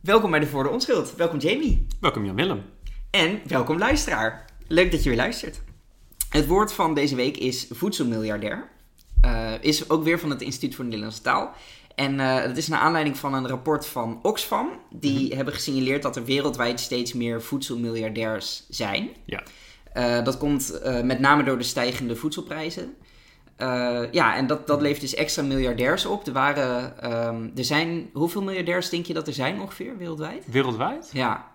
Welkom bij de Voor de Onschuld. Welkom Jamie. Welkom Jan Willem. En welkom luisteraar. Leuk dat je weer luistert. Het woord van deze week is voedselmiljardair. Uh, is ook weer van het Instituut voor de Nederlandse Taal. En uh, dat is naar aanleiding van een rapport van Oxfam. Die mm hebben gesignaleerd dat er wereldwijd steeds meer voedselmiljardairs zijn. Ja. Uh, dat komt met name door de stijgende voedselprijzen. Uh, ja, en dat, dat levert dus extra miljardairs op. Er, waren, um, er zijn, hoeveel miljardairs denk je dat er zijn ongeveer wereldwijd? Wereldwijd? Ja.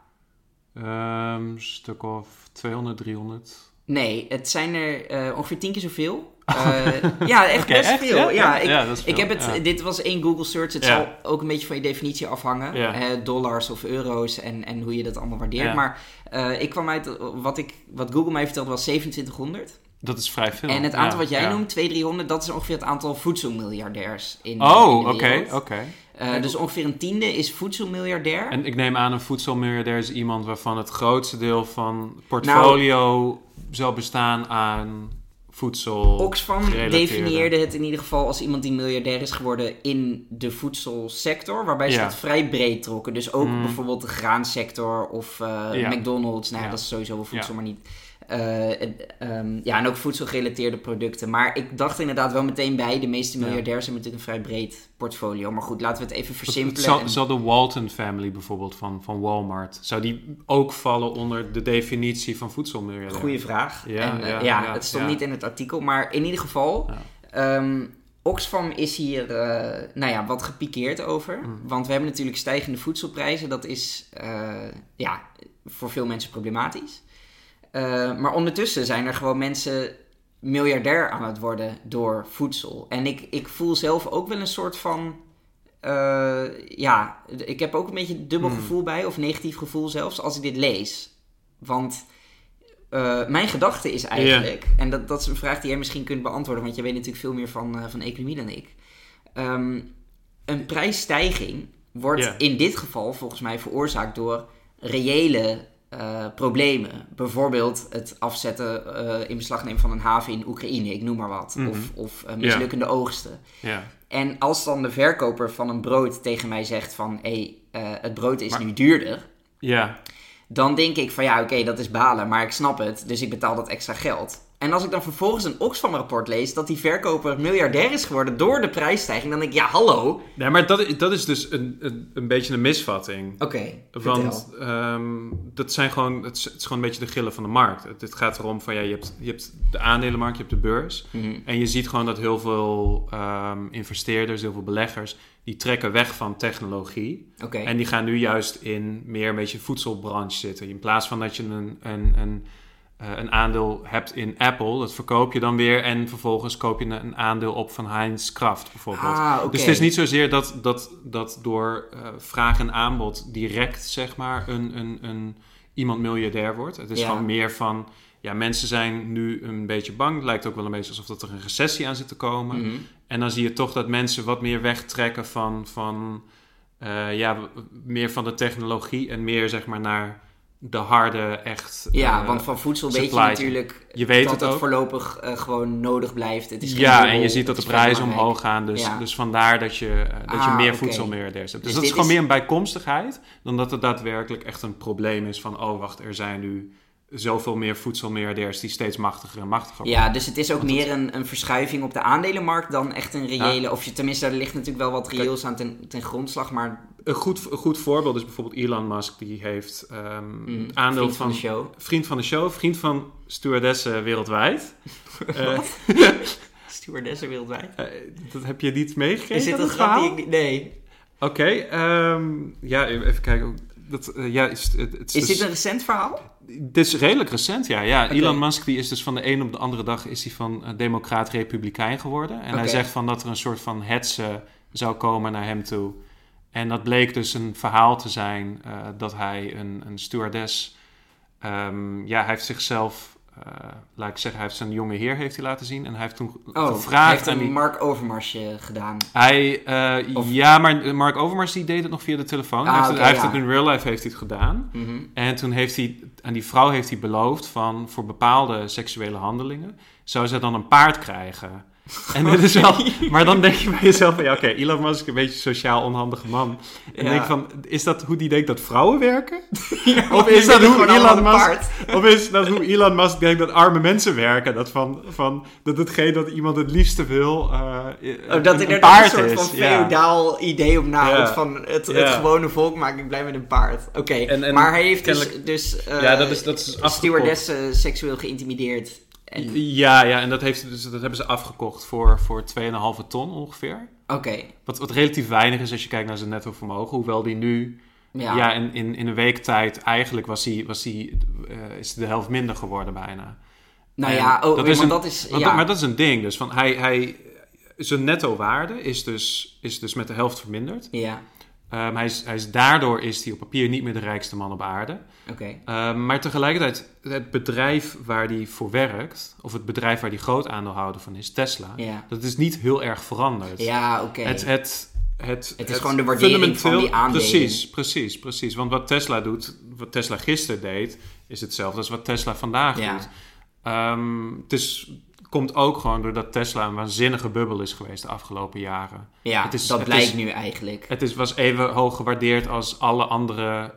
Een um, stuk of 200, 300. Nee, het zijn er uh, ongeveer tien keer zoveel. Uh, ja, echt okay, best echt? veel. Ja, ja, ik, ja, dat is veel. ik heb het, dit was één Google search. Het zal ook een beetje van je definitie afhangen. Dollars of euro's en, en hoe je dat allemaal waardeert. Maar eh, ik kwam uit, wat, ik, wat Google mij vertelde was 2700. Dat is vrij veel. En het aantal Ja, wat jij ja. noemt, 200, 300, dat is ongeveer het aantal voedselmiljardairs in, Oh, oké, oké. Eh, dus ongeveer een tiende is voedselmiljardair. En ik neem aan een voedselmiljardair is iemand waarvan het grootste deel van portfolio zal bestaan aan voedsel. Oxfam definieerde het in ieder geval als iemand die miljardair is geworden in de voedselsector, waarbij ze Ja. dat vrij breed trokken. Dus ook Mm. bijvoorbeeld de graansector of eh. McDonald's. Nou dat is sowieso wel voedsel, maar niet. Eh, ehm, ja, en ook voedselgerelateerde producten. Maar ik dacht inderdaad wel meteen bij, de meeste Ja. miljardairs hebben natuurlijk een vrij breed portfolio. Maar goed, laten we het even versimpelen. En- zal de Walton family bijvoorbeeld van, van Walmart, zou die ook vallen onder de definitie van voedselmiljardair? Goeie vraag. Ja, en, eh, ja, ja, ja, het stond niet in het artikel, maar in ieder geval. Ehm, Oxfam is hier eh, nou ja, wat gepikeerd over. Mm. Want we hebben natuurlijk stijgende voedselprijzen. Dat is eh, ja, voor veel mensen problematisch. Eh, maar ondertussen zijn er gewoon mensen miljardair aan het worden door voedsel. En ik, ik voel zelf ook wel een soort van. eh, ja, ik heb ook een beetje een dubbel Hmm. gevoel bij, of negatief gevoel zelfs, als ik dit lees. Want eh, mijn gedachte is eigenlijk, en dat, dat is een vraag die jij misschien kunt beantwoorden, want jij weet natuurlijk veel meer van, van economie dan ik. Ehm, een prijsstijging wordt in dit geval volgens mij veroorzaakt door reële eh, problemen. Bijvoorbeeld het afzetten, eh, in beslag nemen van een haven in Oekraïne, ik noem maar wat. Mhm. Of, of eh, mislukkende oogsten. Ja. En als dan de verkoper van een brood tegen mij zegt van... hé, hey, het brood is Maar- nu duurder... ja, dan denk ik van ja, oké, dat is balen, maar ik snap het. Dus ik betaal dat extra geld. En als ik dan vervolgens een Oxfam-rapport lees... dat die verkoper miljardair is geworden door de prijsstijging... dan denk ik, ja, hallo. Nee, maar dat, is- dat is dus een, een, een beetje een misvatting. Oké, Want ehm, dat zijn gewoon, het, is, het is gewoon een beetje de gillen van de markt. Het, het gaat erom van ja, je hebt, je hebt de aandelenmarkt, je hebt de beurs. Mhm. En je ziet gewoon dat heel veel ehm, investeerders, heel veel beleggers, die trekken weg van technologie. En die gaan nu juist in meer een beetje voedselbranche zitten. In plaats van dat je een, een, een, een aandeel hebt in Apple, dat verkoop je dan weer. En vervolgens koop je een, aandeel op van Heinz Kraft bijvoorbeeld. Ah. Dus het is niet zozeer dat, dat, dat door eh, vraag en aanbod direct zeg maar een, een, een, iemand miljardair wordt. Het is Ja. gewoon meer van, ja, mensen zijn nu een beetje bang. Het lijkt ook wel een beetje alsof dat er een recessie aan zit te komen. Mhm. En dan zie je toch dat mensen wat meer wegtrekken van, van eh, ja, meer van de technologie en meer zeg maar naar de harde, echt. Ja, eh, want van voedsel weet je natuurlijk je weet dat het ook. voorlopig eh, gewoon nodig blijft. Het is Ja, en je ziet dat de prijzen omhoog gaan. Dus, Ja. dus vandaar dat je, eh, dat je Ah, meer oké. voedselmiljardairs hebt. Dus, Dus dat is gewoon is- meer een bijkomstigheid dan dat het daadwerkelijk echt een probleem is van... oh, wacht, er zijn nu zoveel meer voedselmiljardairs die steeds machtiger en machtiger worden. Ja, dus het is ook meer een, een verschuiving op de aandelenmarkt dan echt een reële... Of je, tenminste, er ligt natuurlijk wel wat reëels aan ten, ten grondslag, maar... Een, goed, een goed voorbeeld is bijvoorbeeld Elon Musk. Die heeft ehm mm, aandeel vriend van... de show. Vriend van de show, vriend van stewardessen wereldwijd. Eh, Stewardessen wereldwijd. eh, dat heb je niet meegekregen? Is dit een grap niet... Nee. Oké, ehm, ja, even kijken. Dat, eh, ja, is, het, het Is dit een recent verhaal? Dit is redelijk recent, ja. ja. Elon Musk die is dus van de een op de andere dag is hij van eh, democraat-republikein geworden. En hij zegt van dat er een soort van hetze zou komen naar hem toe. En dat bleek dus een verhaal te zijn eh, dat hij een, een stewardess... ehm, ja, hij heeft zichzelf... eh, laat ik zeggen, hij heeft zijn jonge heer heeft hij laten zien. En hij heeft toen Oh, gevraagd hij heeft aan een die... Mark Overmarsje gedaan. Hij, eh, Of- Ja, maar Mark Overmars die deed het nog via de telefoon. Ah, hij heeft, oké, het, hij heeft het in real life heeft hij het gedaan. Mhm. En toen heeft hij aan die vrouw heeft hij beloofd van voor bepaalde seksuele handelingen zou zij dan een paard krijgen. En dit is wel, maar dan denk je bij jezelf van ja, oké, Elon Musk is een beetje een sociaal onhandige man. En Ja. denk van, is dat hoe die denkt dat vrouwen werken? Ja, Of is dat hoe Elon een Musk, paard. of is dat hoe Elon Musk denkt dat arme mensen werken? Dat van, van dat hetgeen dat iemand het liefste wil, eh Oh, een, dat een inderdaad paard een soort is. van ja. feodaal idee op nahoudt van het, gewone volk maak ik blij met een paard. Oké, maar hij heeft dus, dus eh, Ja, dat is- dat is stewardessen seksueel geïntimideerd. En- Ja, ja, en dat, heeft, dus, dat hebben ze afgekocht voor, voor 2,5 ton ongeveer. Oké, Wat, wat relatief weinig is als je kijkt naar zijn netto vermogen. Hoewel die nu, ja. ja, in, in, in een week tijd, eigenlijk was hij, was hij, eh, is de helft minder geworden bijna. nou En ja, oh, dat maar is een- dat is... Ja. dat- maar dat is een ding. Dus van hij, hij, zijn netto waarde is dus, is dus met de helft verminderd. ja, Ehm, hij is, hij is, daardoor is hij op papier niet meer de rijkste man op aarde. oké. Ehm, maar tegelijkertijd, het bedrijf waar hij voor werkt, of het bedrijf waar hij groot aandeelhouder van is, Tesla, Ja, dat is niet heel erg veranderd. ja oké. Het, het, het, Het is gewoon de waardering van die aandelen. Precies, precies, precies. Want wat Tesla doet, wat Tesla gisteren deed, is hetzelfde als wat Tesla vandaag Ja. doet. Ehm, het is, komt ook gewoon doordat Tesla een waanzinnige bubbel is geweest de afgelopen jaren. ja, het is- dat het blijkt is- nu eigenlijk. Het is, was even hoog gewaardeerd als alle andere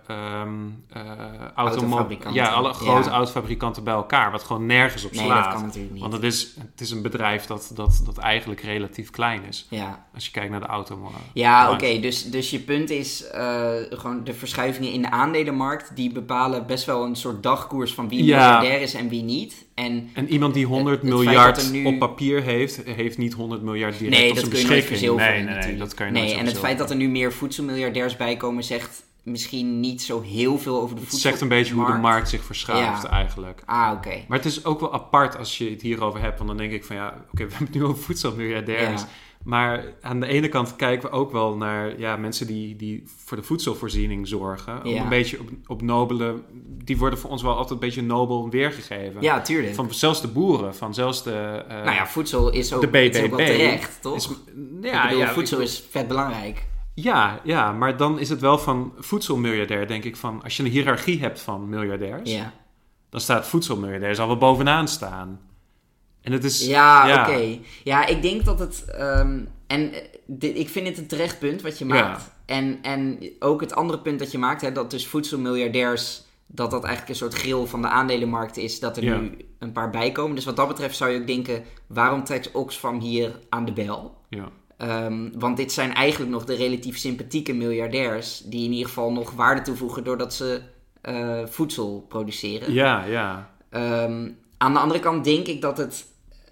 Autofabrikanten. Ja, alle grote Ja. autofabrikanten bij elkaar. Wat gewoon nergens op Nee, slaat. dat kan natuurlijk niet. Want het is, het is een bedrijf dat, dat, dat eigenlijk relatief klein is. Ja, Als je kijkt naar de auto. ja oké. Dus, dus je punt is eh, gewoon de verschuivingen in de aandelenmarkt... die bepalen best wel een soort dagkoers van wie Ja. miljardair is en wie niet. En En iemand die 100 Het feit miljard nu- op papier heeft, heeft niet 100 miljard direct nee, op dat zijn beschikking. nee, nee, nee, dat kan je nee, nooit en het feit dat er nu meer voedselmiljardairs bij komen... zegt misschien niet zo heel veel over de Het voedsel. zegt een beetje hoe de markt zich verschuift Ja. eigenlijk. Ah, oké. Maar het is ook wel apart als je het hierover hebt. Want dan denk ik van ja, oké, we hebben het nu over voedselmiljardairs. Ja. Maar aan de ene kant kijken we ook wel naar ja, mensen die, die voor de voedselvoorziening zorgen. Ja. Een beetje op, op nobele... Die worden voor ons wel altijd een beetje nobel weergegeven. Ja, tuurlijk. Van zelfs de boeren, van zelfs de... eh, nou ja, voedsel is ook, de is ook wel BBB terecht, toch? is- ja, bedoel, ja, voedsel ik- is vet belangrijk. Ja, ja, maar dan is het wel van voedselmiljardair, denk ik. Van, als je een hiërarchie hebt van miljardairs, Ja, dan staat voedselmiljardair zal wel bovenaan staan. En het is... ja, ja. oké. Ja, ik denk dat het... ehm, en eh, dit, ik vind het een terecht punt wat je maakt. En, en ook het andere punt dat je maakt, hè, dat dus voedselmiljardairs... dat dat eigenlijk een soort grill van de aandelenmarkt is... dat er Ja. nu een paar bij komen. Dus wat dat betreft zou je ook denken... waarom trekt Oxfam hier aan de bel? Ja. Ehm, want dit zijn eigenlijk nog de relatief sympathieke miljardairs... die in ieder geval nog waarde toevoegen... doordat ze eh, voedsel produceren. Ja, ja. Ehm, aan de andere kant denk ik dat het.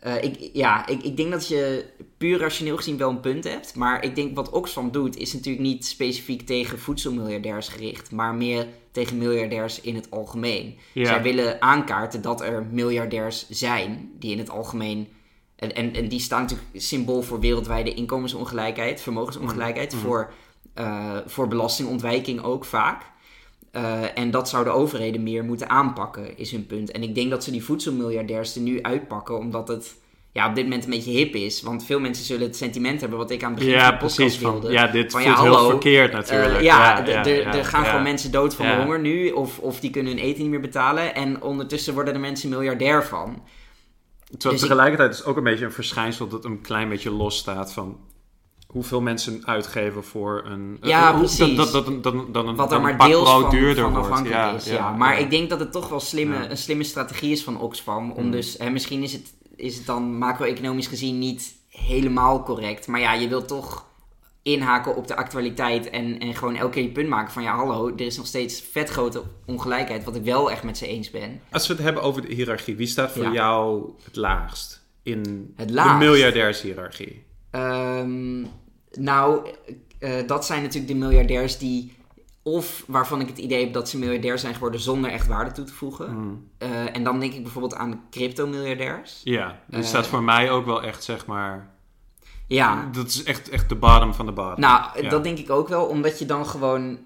Eh, ik, ja, ik, ik denk dat je puur rationeel gezien wel een punt hebt. Maar ik denk wat Oxfam doet, is natuurlijk niet specifiek tegen voedselmiljardairs gericht. Maar meer tegen miljardairs in het algemeen. Ja. Zij willen aankaarten dat er miljardairs zijn die in het algemeen. En, en, en die staan natuurlijk symbool voor wereldwijde inkomensongelijkheid, vermogensongelijkheid, Mm. voor, eh, voor belastingontwijking ook vaak. Eh, en dat zouden overheden meer moeten aanpakken, is hun punt. En ik denk dat ze die voedselmiljardairs er nu uitpakken, omdat het ja, op dit moment een beetje hip is. Want veel mensen zullen het sentiment hebben wat ik aan het begin van Ja, de podcast precies. Van, wilde. ja, dit Van, voelt ja, heel verkeerd Eh, natuurlijk. ja, ja, d- ja, d- ja, er gaan ja. gewoon mensen dood van de honger nu. Of, of die kunnen hun eten niet meer betalen. En ondertussen worden er mensen miljardair van. Terwijl Dus ik- tegelijkertijd is het ook een beetje een verschijnsel dat een klein beetje los staat van hoeveel mensen uitgeven voor een... Ja, precies. Dat, dat, dat, dat, dat een, Wat er maar deels van, duurder van wordt. afhankelijk is. Ja, Maar ja. ik denk dat het toch wel slimme, Ja. een slimme strategie is van Oxfam. Om Mm. dus, hè, misschien is het, is het dan macro-economisch gezien niet helemaal correct. Maar ja, je wilt toch inhaken op de actualiteit en, en gewoon elke keer je punt maken van ja, hallo, er is nog steeds vet grote ongelijkheid, wat ik wel echt met ze eens ben. Als we het hebben over de hiërarchie, wie staat voor Ja. jou het laagst in Het de laagst? miljardairshiërarchie? Nou, eh, dat zijn natuurlijk de miljardairs die, of waarvan ik het idee heb dat ze miljardair zijn geworden zonder echt waarde toe te voegen. Hmm. Eh, en dan denk ik bijvoorbeeld aan crypto-miljardairs. Ja, die Eh. staat voor mij ook wel echt, zeg maar... Ja, Dat is echt, echt de bottom van de bottom. nou, Ja. dat denk ik ook wel, omdat je dan gewoon...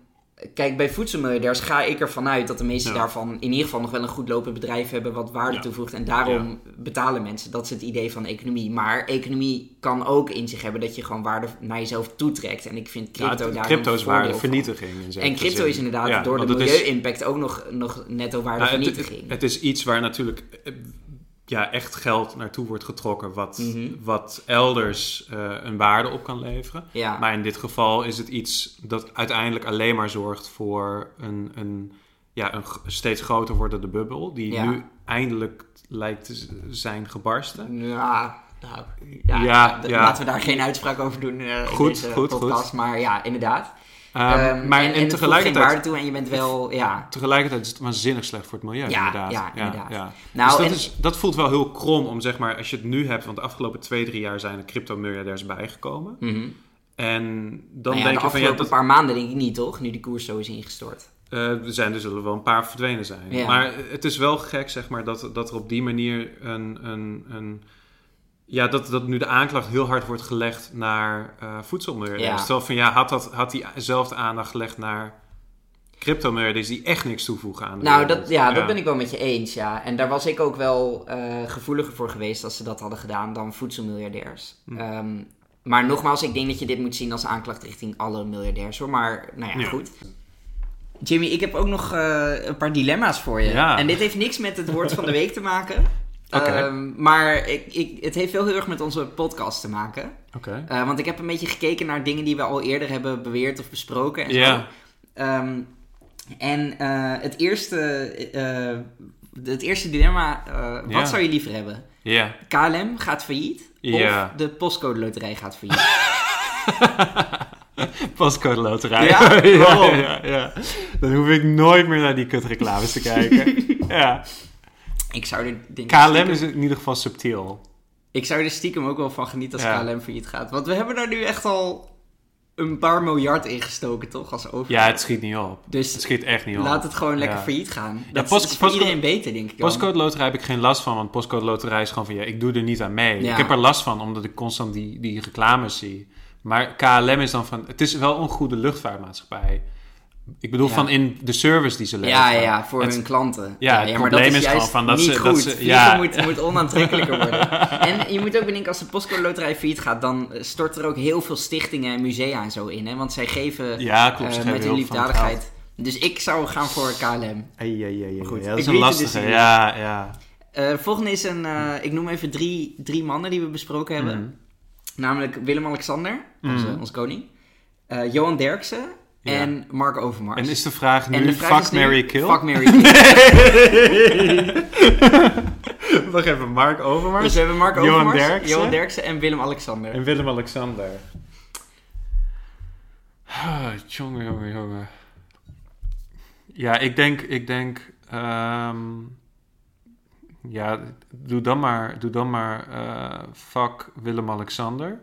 Kijk, bij voedselmiljardairs ga ik ervan uit dat de meeste Ja. daarvan in ieder geval nog wel een goed lopend bedrijf hebben wat waarde Ja. toevoegt. En daarom betalen mensen. Dat is het idee van economie. Maar economie kan ook in zich hebben dat je gewoon waarde naar jezelf toetrekt. En ik vind crypto daar crypto is voordeel waarde van. vernietiging. in zekere En crypto zin. is inderdaad door de is- milieu-impact ook nog, nog netto het, waardevernietiging. het, het is iets waar natuurlijk... ja, echt geld naartoe wordt getrokken wat, Mhm. wat elders eh, een waarde op kan leveren. Ja. Maar in dit geval is het iets dat uiteindelijk alleen maar zorgt voor een, een, ja, een steeds groter wordende bubbel, die Ja. nu eindelijk lijkt te zijn gebarsten. Ja, nou, ja, Ja, d- ja. laten we daar geen uitspraak over doen eh Goed, in deze goed, podcast. Maar ja, inderdaad. Ehm, Ehm, maar en, en, en tegelijkertijd, waarde toe en je bent wel, ja... tegelijkertijd is het waanzinnig slecht voor het milieu, Ja, inderdaad. ja, inderdaad. Ja, Nou, dus dat, is, dat voelt wel heel krom om, zeg maar, als je het nu hebt, want de afgelopen twee, drie jaar zijn er crypto-miljardairs bijgekomen. mhm. En dan Nou ja, denk de je van, ja, afgelopen dat, paar maanden denk ik niet, toch? Nu die koers zo is ingestort. Eh, er, zijn, er zullen wel een paar verdwenen zijn. Maar het is wel gek, zeg maar, dat, dat er op die manier een. een, een ja, dat, dat nu de aanklacht heel hard wordt gelegd naar eh voedselmiljardairs. Ja. Terwijl van ja, had, dat, had die zelfde aandacht gelegd naar crypto-miljardairs die echt niks toevoegen aan de Nou, wereld. dat, ja, dat ben ik wel met je eens, ja. En daar was ik ook wel eh, gevoeliger voor geweest als ze dat hadden gedaan dan voedselmiljardairs. Hm. Ehm, maar nogmaals, ik denk dat je dit moet zien als aanklacht richting alle miljardairs, hoor. Maar, nou ja, Ja. goed. Jimmy, ik heb ook nog eh, een paar dilemma's voor je. Ja. En dit heeft niks met het woord van de week te maken. Ehm, maar ik, ik, het heeft wel heel erg met onze podcast te maken. Eh, want ik heb een beetje gekeken naar dingen die we al eerder hebben beweerd of besproken. En, zo. Ehm, en eh, het, eerste, eh, het eerste dilemma, wat zou je liever hebben? KLM gaat failliet of de postcode loterij gaat failliet? Pascode loterij. Ja? ja, ja, ja. Dan hoef ik nooit meer naar die kutreclames te kijken. ja. Ik, zou er, denk KLM stiekem, is in ieder geval subtiel. ik zou er stiekem ook wel van genieten als Ja. KLM failliet gaat. Want we hebben daar nu echt al een paar miljard in gestoken, toch? Als overheid. Ja, het schiet niet op. Dus Het schiet echt niet op. laat het gewoon lekker Ja. failliet gaan. Dat post- is voor postcode- iedereen beter, denk ik. dan. Postcode loterij heb ik geen last van, want postcode loterij is gewoon van ja, ik doe er niet aan mee. Ja. Ik heb er last van omdat ik constant die, die reclames zie. Maar KLM is dan van, het is wel een goede luchtvaartmaatschappij. Ik bedoel Ja. van in de service die ze leveren. Ja, ja, ja, voor Het- hun klanten. Ja, het maar probleem dat is, juist gewoon van dat niet ze- goed. dat ze- ja. moet, moet onaantrekkelijker worden. en je moet ook bedenken, als de postcode loterij failliet gaat, dan stort er ook heel veel stichtingen en musea en zo in. Hè? Want zij geven Ja, klopt. eh, met hun liefdadigheid. Dus ik zou gaan voor KLM. geld. Ai, ai, ai, ai, Goed, ja, dat is een lastige. dus ja, ja. Eh, de volgende is een, eh, ik noem even drie, drie mannen die we besproken hebben. Mhm. Namelijk Willem-Alexander, onze, Mhm. onze koning. eh, Johan Derksen Ja. en Mark Overmars. En is de vraag nu, En de vraag fuck, Mary kill? Fuck, Mary, kill. Wacht even, Mark Overmars Dus we hebben Mark Johan Overmars, Derksen. Johan Derksen en Willem-Alexander. en Willem-Alexander. Ah, jongen, jongen, jongen. Ja, ik denk, ik denk, ehm, ja, doe dan maar, doe dan maar, eh, fuck Willem-Alexander.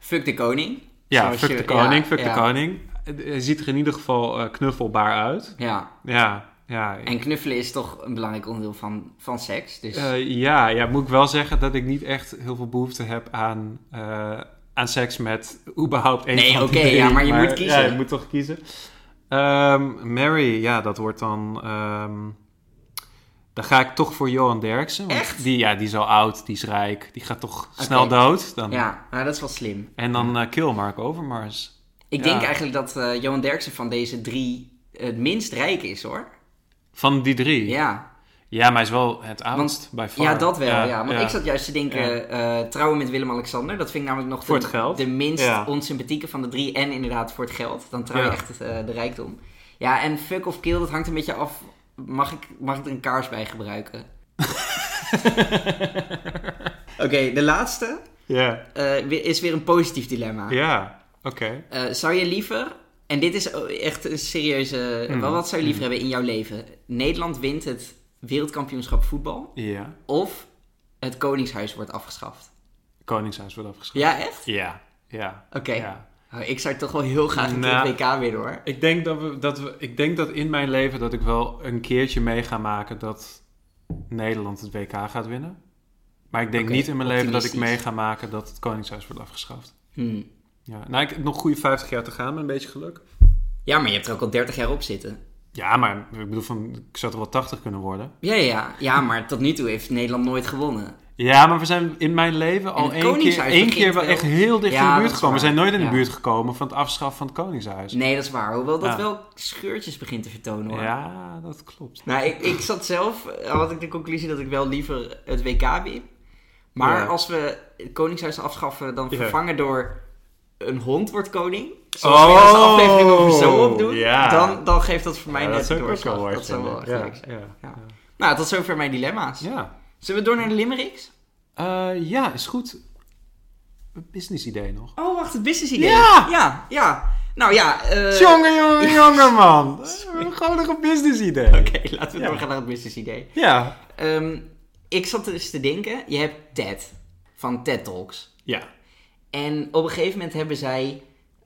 Fuck de koning. Ja, Zoals fuck je- de koning, ja, fuck ja. de koning. Hij ziet er in ieder geval eh, knuffelbaar uit. Ja, Ja, ja. en knuffelen is toch een belangrijk onderdeel van, van seks. Dus Eh, ja, ja, moet ik wel zeggen dat ik niet echt heel veel behoefte heb aan, eh, aan seks met überhaupt één Nee, oké, ja, maar je moet kiezen. Ja, je moet toch kiezen. Ehm, Mary, ja, dat wordt dan... ehm, dan ga ik toch voor Johan Derksen. want Echt? Die, ja, die is al oud, die is rijk. Die gaat toch snel dood. Dan, ja, nou, dat is wel slim. En dan eh, kill Mark Overmars. Ik Ja. denk eigenlijk dat eh, Johan Derksen van deze drie het minst rijk is, hoor. Van die drie. Ja, Ja, maar hij is wel het oudst, bij far. ja dat wel. Ja, Want ja. ik zat juist te denken, eh, trouwen met Willem-Alexander, dat vind ik namelijk nog Voor de, het geld. de minst onsympathieke van de drie. En inderdaad voor het geld. Dan trouw je echt eh, de rijkdom. Ja, en fuck of kill, dat hangt een beetje af. Mag ik, mag ik er een kaars bij gebruiken? Oké, de laatste Ja, weer- is weer een positief dilemma. ja. Oké. Eh, zou je liever, en dit is echt een serieuze, Mhm. wat, zou je liever Mhm. hebben in jouw leven? Nederland wint het wereldkampioenschap voetbal Ja. of het Koningshuis wordt afgeschaft? Koningshuis wordt afgeschaft. Ja, echt? Ja, ja. Oké. ja. Oh, ik zou toch wel heel graag een Nou, het WK winnen hoor. Ik denk dat, we, dat we, ik denk dat in mijn leven dat ik wel een keertje mee ga maken dat Nederland het WK gaat winnen. Maar ik denk niet in mijn leven dat ik mee ga maken dat het Koningshuis wordt afgeschaft. Hmm. Ja, nou, ik heb nog goede 50 jaar te gaan met een beetje geluk. Ja, maar je hebt er ook al 30 jaar op zitten. Ja, maar ik bedoel, van, ik zou er wel 80 kunnen worden. Ja, ja, ja, maar tot nu toe heeft Nederland nooit gewonnen. Ja, maar we zijn in mijn leven En al één keer, één keer wel echt heel dicht Ja, in de buurt gekomen. We zijn nooit in de Ja. buurt gekomen van het afschaffen van het Koningshuis. Nee, dat is waar. Hoewel dat Ja. wel scheurtjes begint te vertonen hoor. Ja, dat klopt. Nou, ik, ik zat zelf, eh, had ik de conclusie dat ik wel liever het WK win. Maar als we het Koningshuis afschaffen, dan vervangen door een hond wordt koning. Zoals we in onze aflevering over zo opdoen. Oh. Dan, dan geeft dat voor mij Ja, net dat de ook wel doorslag. Dat zou wel ja, ja. Nou, tot zover mijn dilemma's. Ja. Zullen we door naar de limericks? Eh, ja, is goed. Een business idee nog. Oh, wacht, het business idee. Ja! Ja, ja. Nou ja. eh, jongen, jongen, jongen, man. Gewoon nog een business idee. Oké, laten we doorgaan naar het business idee. Ja. Ehm, ik zat dus te denken, je hebt TED van TED Talks. Ja. En op een gegeven moment hebben zij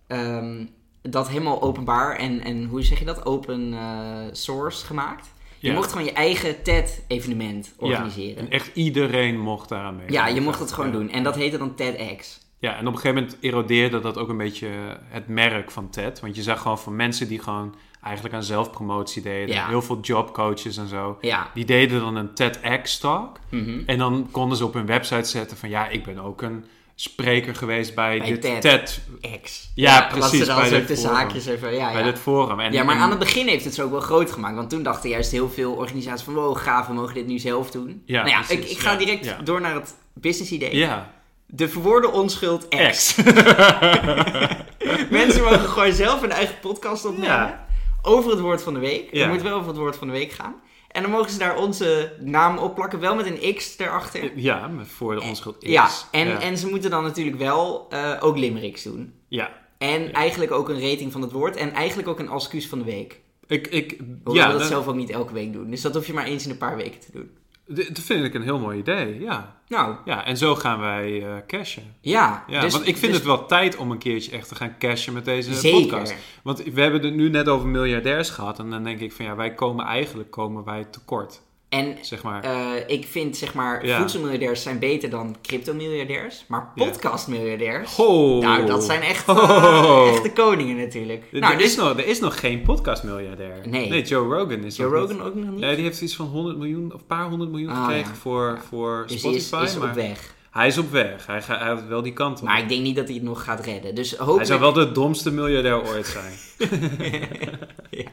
ehm, dat helemaal openbaar en, en hoe zeg je dat? Open eh, source gemaakt. Je Ja. mocht gewoon je eigen TED-evenement organiseren. Ja. En echt iedereen mocht daaraan mee. Ja, je mocht het gewoon Ja. doen. En dat heette dan TEDx. Ja, en op een gegeven moment erodeerde dat ook een beetje het merk van TED. Want je zag gewoon van mensen die gewoon eigenlijk aan zelfpromotie deden. Ja. Heel veel jobcoaches en zo. Ja. Die deden dan een TEDx-talk. Mhm. En dan konden ze op hun website zetten van... Ja, ik ben ook een spreker geweest bij, Bij dit TED. TED... X. Ja, precies, bij dit tussen forum. haakjes even... Ja, bij ja. dit forum. En, ja, maar en- aan het begin heeft het ze ook wel groot gemaakt. Want toen dachten juist heel veel organisaties van... Wow, gaaf, we mogen dit nu zelf doen. Ja, nou ja, ik, precies, ik ga direct door naar het business idee. Ja, De verwoorde onschuld X. X. Mensen mogen gewoon zelf een eigen podcast opnemen. Ja. Over het woord van de week. Het moet wel over het woord van de week gaan. En dan mogen ze daar onze naam op plakken. Wel met een X erachter. ja, met voor de onschuld X. Ja, en, ja. en ze moeten dan natuurlijk wel eh, ook limericks doen. ja. En eigenlijk ook een rating van het woord. En eigenlijk ook een excuus van de week. Ik, ik, Hoewel ja, we dat dat, zelf ook niet elke week doen. Dus dat hoef je maar eens in een paar weken te doen. Dat vind ik een heel mooi idee, ja. Nou, Ja, en zo gaan wij eh, cashen. ja. Ja, dus, want ik vind dus het wel tijd om een keertje echt te gaan cashen met deze Zeker. podcast. Want we hebben het nu net over miljardairs gehad. En dan denk ik van ja, wij komen eigenlijk komen wij tekort. En Zeg maar. eh, ik vind zeg maar, Ja. voedselmiljardairs zijn beter dan cryptomiljardairs. Maar Ja. podcastmiljardairs, Ho! nou dat zijn echt, eh, Ho! echte koningen natuurlijk. Er, nou, er dus is nog, er is nog geen podcastmiljardair. Nee. Joe Rogan is Joe Rogan niet. ook nog niet. Ja, die heeft iets van 100 miljoen of een paar honderd miljoen Ah, gekregen ja. voor, Ja. voor dus hij is, Spotify. is maar op weg. Hij is op weg. Hij gaat, hij wel die kant op. Maar ik denk niet dat hij het nog gaat redden. Dus Hij zou wel de domste miljardair ooit zijn. ja.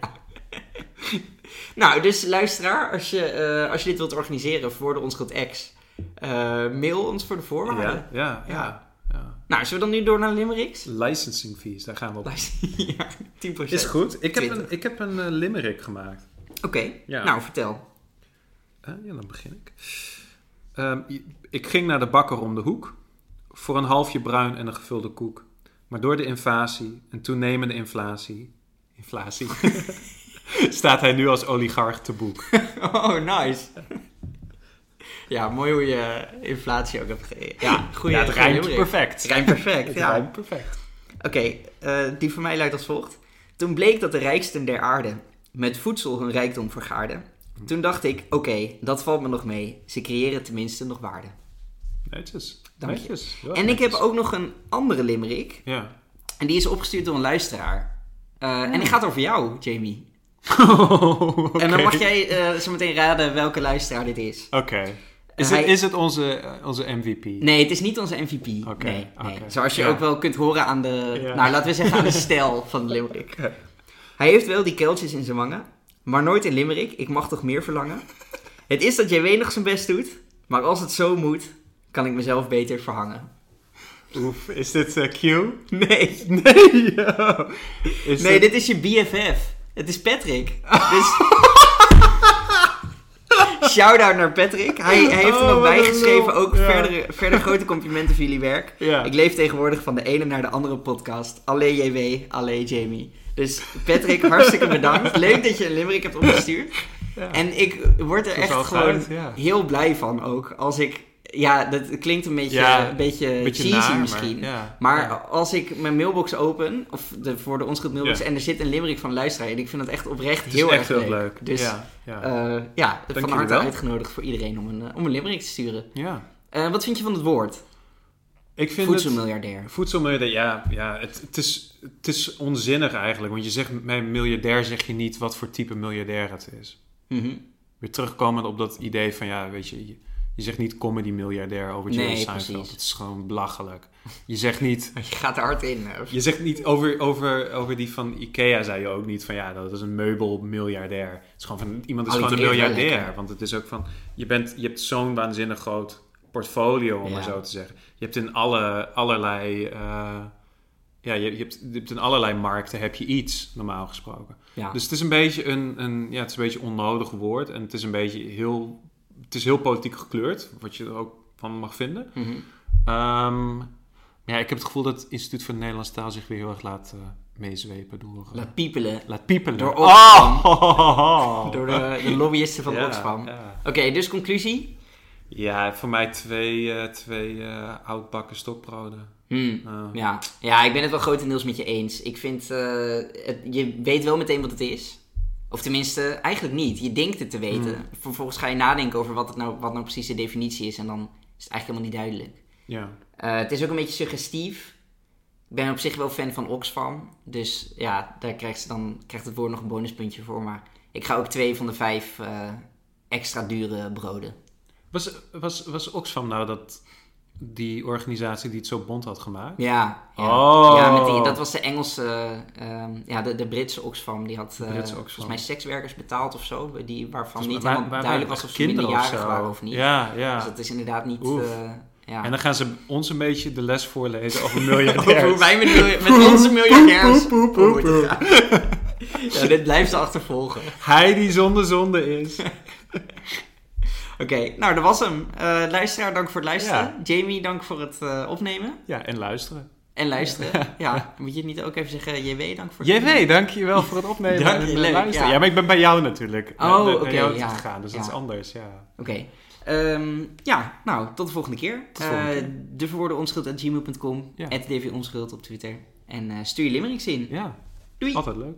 Nou, dus luisteraar, als je, eh, als je dit wilt organiseren voor de Onschuld X, eh, mail ons voor de voorwaarden. ja, ja, Ja. Nou, zullen we dan nu door naar limericks? Licensing fees, daar gaan we op. Ja, 10%. Is goed. Ik heb 20. een, ik heb een eh, limerick gemaakt. Oké, Ja. nou vertel. Ja, dan begin ik. Ehm, ik ging naar de bakker om de hoek. Voor een halfje bruin en een gevulde koek. Maar door de invasie en toenemende inflatie... Inflatie... staat hij nu als oligarch te boek. Oh, nice. ja, mooi hoe je inflatie ook hebt gegeven. Ja, goeie, ja, het rijmt perfect. Het rijmt perfect, Het ja. rijmt perfect. Oké, eh, die van mij luidt als volgt. Toen bleek dat de rijksten der aarde met voedsel hun rijkdom vergaarden. Toen dacht ik, oké, dat valt me nog mee. Ze creëren tenminste nog waarde. Netjes. Dank je. Netjes. En ik heb ook nog een andere limerick. Ja. En die is opgestuurd door een luisteraar. Eh, En die gaat over jou, Jamie. Oké. En dan mag jij eh, zo meteen raden welke luisteraar dit is. Oké. Is, Hij- het, is het onze, eh, onze MVP? Nee, het is niet onze MVP. Oké, nee. Zoals je Ja. ook wel kunt horen aan de... Ja. Nou, laten we zeggen aan de stijl van de limerick. Hij heeft wel die keltjes in zijn wangen, maar nooit in limerick. Ik mag toch meer verlangen? Het is dat JW nog zijn best doet, maar als het zo moet, kan ik mezelf beter verhangen. Oef, is dit eh, Q? Nee, Nee, yo. Is nee, dit- dit is je BFF. Het is Patrick. Dus... Shout-out naar Patrick. Hij, hij heeft er Oh, nog wat bij een geschreven. lul. Ook Ja. verder, verder grote complimenten voor jullie werk. Ja. Ik leef tegenwoordig van de ene naar de andere podcast. Allee JW, allee Jamie. Dus Patrick, hartstikke bedankt. Leuk dat je een limerick hebt opgestuurd. Ja. En ik word er echt gewoon uit, heel blij van ook. Als ik... Ja, dat klinkt een beetje, Ja, een beetje, Beetje cheesy naar, maar- misschien. ja. Maar Ja. als ik mijn mailbox open, of de, voor de onschuld mailbox, en er zit een limerick van luisteraar in, ik vind dat echt oprecht heel echt erg heel leuk. leuk. Dus ja, eh, ja, van harte uitgenodigd voor iedereen om een, eh, om een limerick te sturen. ja. Eh, wat vind je van het woord? Ik vind het... Voedselmiljardair. Voedselmiljardair, ja, ja het, het, is, het is onzinnig eigenlijk. Want je zegt bij een miljardair zeg je niet wat voor type miljardair het is. Mhm. Weer terugkomend op dat idee van, ja, weet je, je- zegt niet comedy-miljardair over Jerry Nee, Seinfeld. precies. Dat is gewoon belachelijk. Je zegt niet... Je gaat er hard in. Je zegt niet over, over, over die van Ikea, zei je ook niet van ja, dat is een meubelmiljardair. Het is gewoon van iemand is gewoon een miljardair. Want het is ook van je, bent, je hebt zo'n waanzinnig groot portfolio, om Ja. maar zo te zeggen. Je hebt in alle, allerlei. eh, ja, je, je, hebt, je hebt in allerlei markten heb je iets, normaal gesproken. Ja. Dus het is een beetje een, een, ja, het is een beetje onnodig woord. En het is een beetje heel, het is heel politiek gekleurd, wat je er ook van mag vinden. Ehm, ja, ik heb het gevoel dat het Instituut voor de Nederlandse Taal zich weer heel erg laat eh, meezwepen door... eh, Laat piepelen. laat piepelen. Door Oh! Door de, de lobbyisten van Ja, Oxfam. Ja. Oké, dus conclusie? Ja, voor mij twee, eh, twee oudbakken stokbroden. Hmm. Ja. ja, ik ben het wel grotendeels met je eens. Ik vind, het, je weet wel meteen wat het is. Of tenminste, eigenlijk niet. Je denkt het te weten. Hmm. Vervolgens ga je nadenken over wat, het nou, wat nou precies de definitie is. En dan is het eigenlijk helemaal niet duidelijk. ja. Eh, het is ook een beetje suggestief. Ik ben op zich wel fan van Oxfam. Dus ja, daar krijgt, ze dan, krijgt het woord nog een bonuspuntje voor. Maar ik ga ook twee van de vijf eh, extra dure broden. Was, was, was Oxfam nou dat, die organisatie die het zo bond had gemaakt? Ja, ja. Oh. ja met die, dat was de Engelse, ehm, ja, de, de Britse Oxfam. Die had Oxfam. volgens mij sekswerkers betaald of zo. Die, waarvan niet helemaal waar- duidelijk was of ze kinderen minderjarig zo? waren of niet. Ja, ja. Dus dat is inderdaad niet... Eh, ja. En dan gaan ze ons een beetje de les voorlezen over Over miljardairs. hoe wij met, met onze miljardairs gaan. Ja, dit blijft ze achtervolgen. Hij die zonder zonde is. Oké, nou dat was hem. Eh, luisteraar, dank voor het luisteren. Ja. Jamie, dank voor het eh, opnemen. Ja, en luisteren. En luisteren. Ja, moet je niet ook even zeggen, JW, dank voor het JW, dankjewel voor het opnemen Dank je, en leuk, luisteren. ja. Ja. maar ik ben bij jou natuurlijk. Oh, naar- naar oké, jou ja. gegaan, dus dat is anders, ja. Oké. Ehm, ja, nou, tot de volgende keer. Tot de volgende Eh, keer. de verwoorden onschuld at gmail.com. Dvonschuld op Twitter. En eh, stuur je limericks in. Ja, Doei! altijd leuk.